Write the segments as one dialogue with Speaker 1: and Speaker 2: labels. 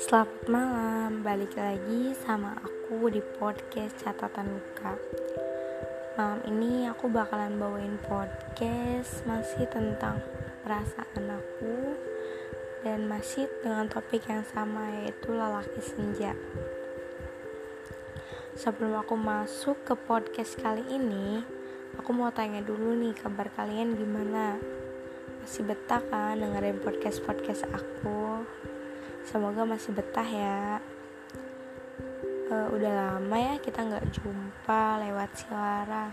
Speaker 1: Selamat malam, balik lagi sama aku di podcast Catatan Luka. Malam ini aku bakalan bawain podcast masih tentang perasaan aku dan masih dengan topik yang sama yaitu lelaki senja. Sebelum aku masuk ke podcast kali ini, aku mau tanya dulu nih kabar kalian gimana? Masih betah kan dengerin podcast-podcast aku? Semoga masih betah ya. Uh, udah lama ya kita nggak jumpa lewat suara.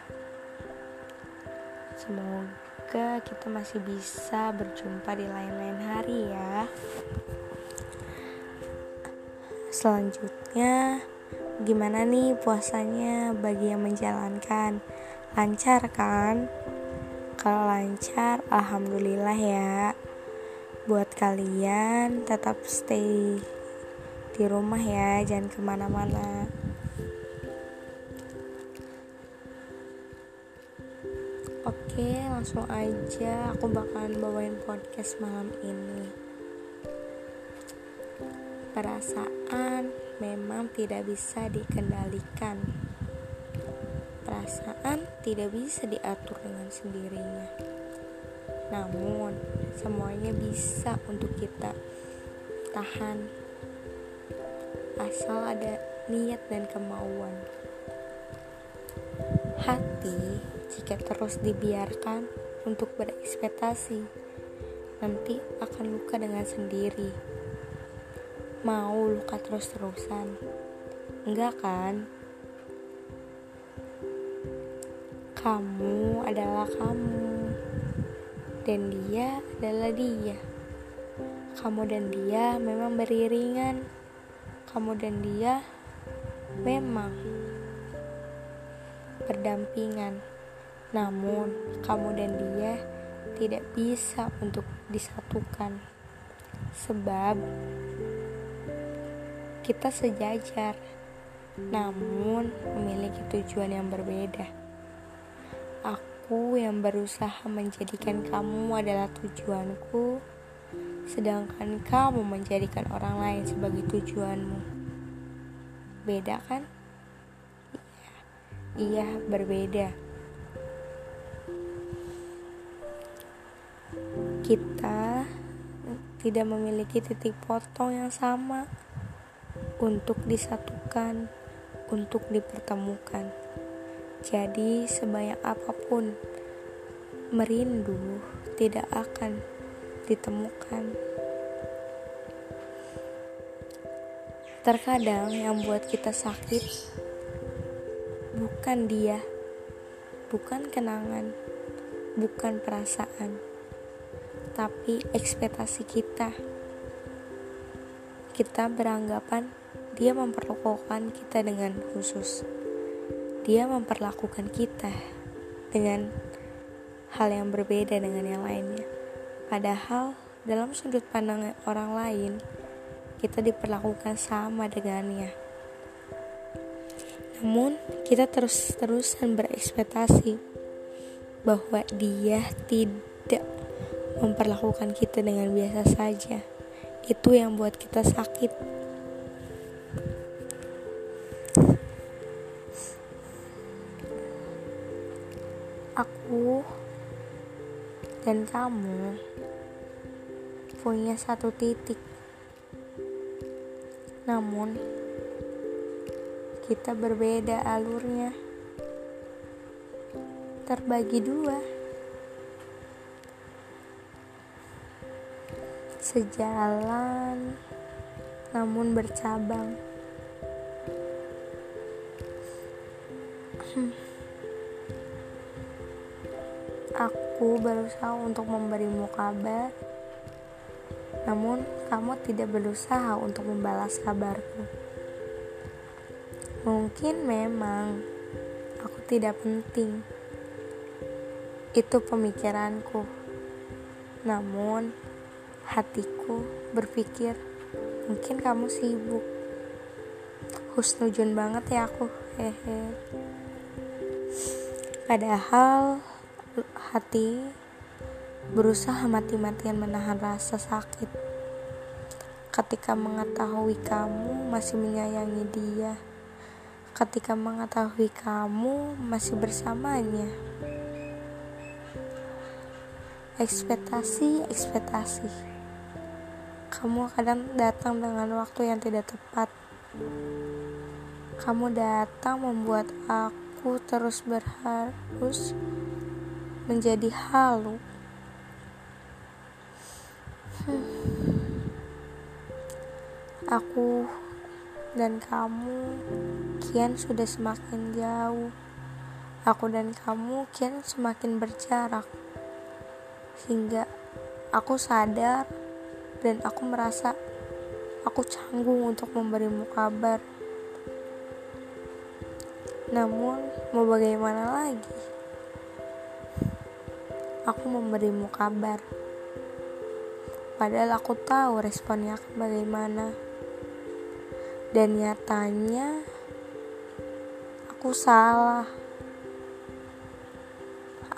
Speaker 1: Semoga kita masih bisa berjumpa di lain-lain hari ya. Selanjutnya, gimana nih puasanya bagi yang menjalankan? Lancar kan? Kalau lancar, alhamdulillah ya. Buat kalian tetap stay di rumah ya jangan ke mana-mana. Oke langsung aja aku bakalan bawain podcast malam ini. Perasaan memang tidak bisa dikendalikan perasaan tidak bisa diatur dengan sendirinya namun, semuanya bisa untuk kita tahan asal ada niat dan kemauan. Hati jika terus dibiarkan untuk berekspektasi, nanti akan luka dengan sendiri. Mau luka terus-terusan? Enggak kan? Kamu adalah kamu dan dia adalah dia. Kamu dan dia memang beriringan. Kamu dan dia memang berdampingan. Namun, kamu dan dia tidak bisa untuk disatukan. Sebab kita sejajar, namun memiliki tujuan yang berbeda. Aku yang berusaha menjadikan kamu adalah tujuanku, sedangkan kamu menjadikan orang lain sebagai tujuanmu. Beda kan? Iya, iya berbeda. Kita tidak memiliki titik potong yang sama untuk disatukan, untuk dipertemukan. Jadi, sebanyak apa pun merindu tidak akan ditemukan. Terkadang yang buat kita sakit bukan dia, bukan kenangan, bukan perasaan, tapi ekspektasi kita. Kita beranggapan dia memperlakukan kita dengan khusus dia memperlakukan kita dengan hal yang berbeda dengan yang lainnya. Padahal dalam sudut pandang orang lain, kita diperlakukan sama dengannya. Namun, kita terus-terusan berekspektasi bahwa dia tidak memperlakukan kita dengan biasa saja. Itu yang buat kita sakit. Aku dan kamu punya satu titik, namun kita berbeda alurnya, terbagi dua, sejalan namun bercabang. Hmm. Aku berusaha untuk memberimu kabar, namun kamu tidak berusaha untuk membalas kabarku. Mungkin memang aku tidak penting. Itu pemikiranku. Namun hatiku berpikir mungkin kamu sibuk. Husnujun banget ya aku. Hehe. Padahal hati berusaha mati-matian menahan rasa sakit. Ketika mengetahui kamu masih menyayangi dia. Ketika mengetahui kamu masih bersamanya. Ekspektasi ekspektasi. Kamu kadang datang dengan waktu yang tidak tepat. Kamu datang membuat aku terus berharus menjadi halu Aku dan kamu kian sudah semakin jauh. Aku dan kamu kian semakin berjarak. Hingga aku sadar dan aku merasa aku canggung untuk memberimu kabar. Namun, mau bagaimana lagi? Aku memberimu kabar. Padahal aku tahu responnya akan bagaimana. Dan nyatanya aku salah.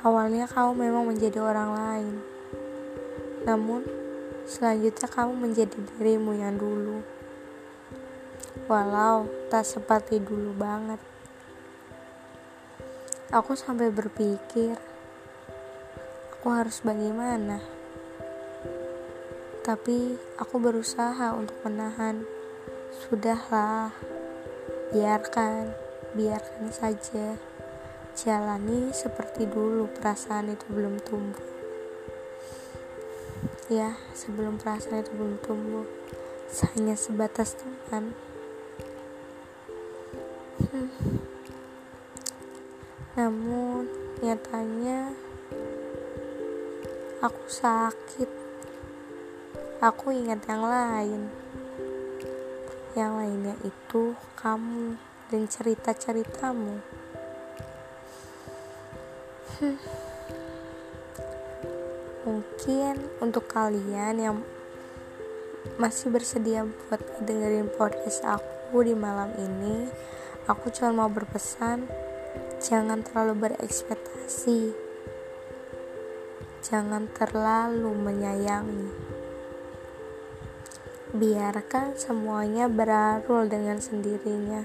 Speaker 1: Awalnya kamu memang menjadi orang lain. Namun selanjutnya kamu menjadi dirimu yang dulu. Walau tak seperti dulu banget. Aku sampai berpikir aku harus bagaimana tapi aku berusaha untuk menahan Sudahlah, biarkan, biarkan saja. Jalani seperti dulu perasaan itu belum tumbuh. Ya, sebelum perasaan itu belum tumbuh, hanya sebatas teman. Hmm. Namun, nyatanya aku sakit. Aku ingat yang lain yang lainnya itu kamu dan cerita-ceritamu. Hmm. Mungkin untuk kalian yang masih bersedia buat dengerin podcast aku di malam ini, aku cuma mau berpesan jangan terlalu berekspektasi. Jangan terlalu menyayangi biarkan semuanya beralur dengan sendirinya,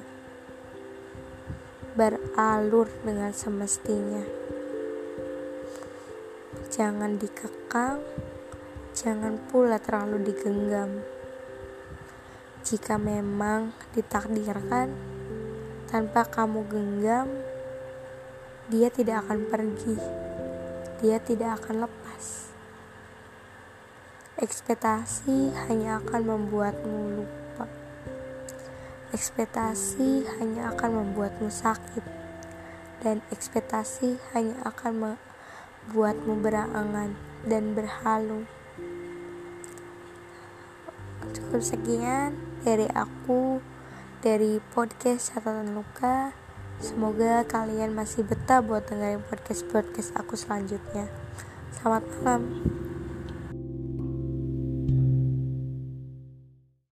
Speaker 1: beralur dengan semestinya. Jangan dikekang, jangan pula terlalu digenggam. Jika memang ditakdirkan tanpa kamu genggam, dia tidak akan pergi, dia tidak akan lepas. Ekspektasi hanya akan membuatmu lupa. Ekspektasi hanya akan membuatmu sakit. Dan ekspektasi hanya akan membuatmu berangan dan berhalu. Cukup sekian dari aku, dari podcast catatan luka. Semoga kalian masih betah buat dengerin podcast-podcast aku selanjutnya. Selamat malam.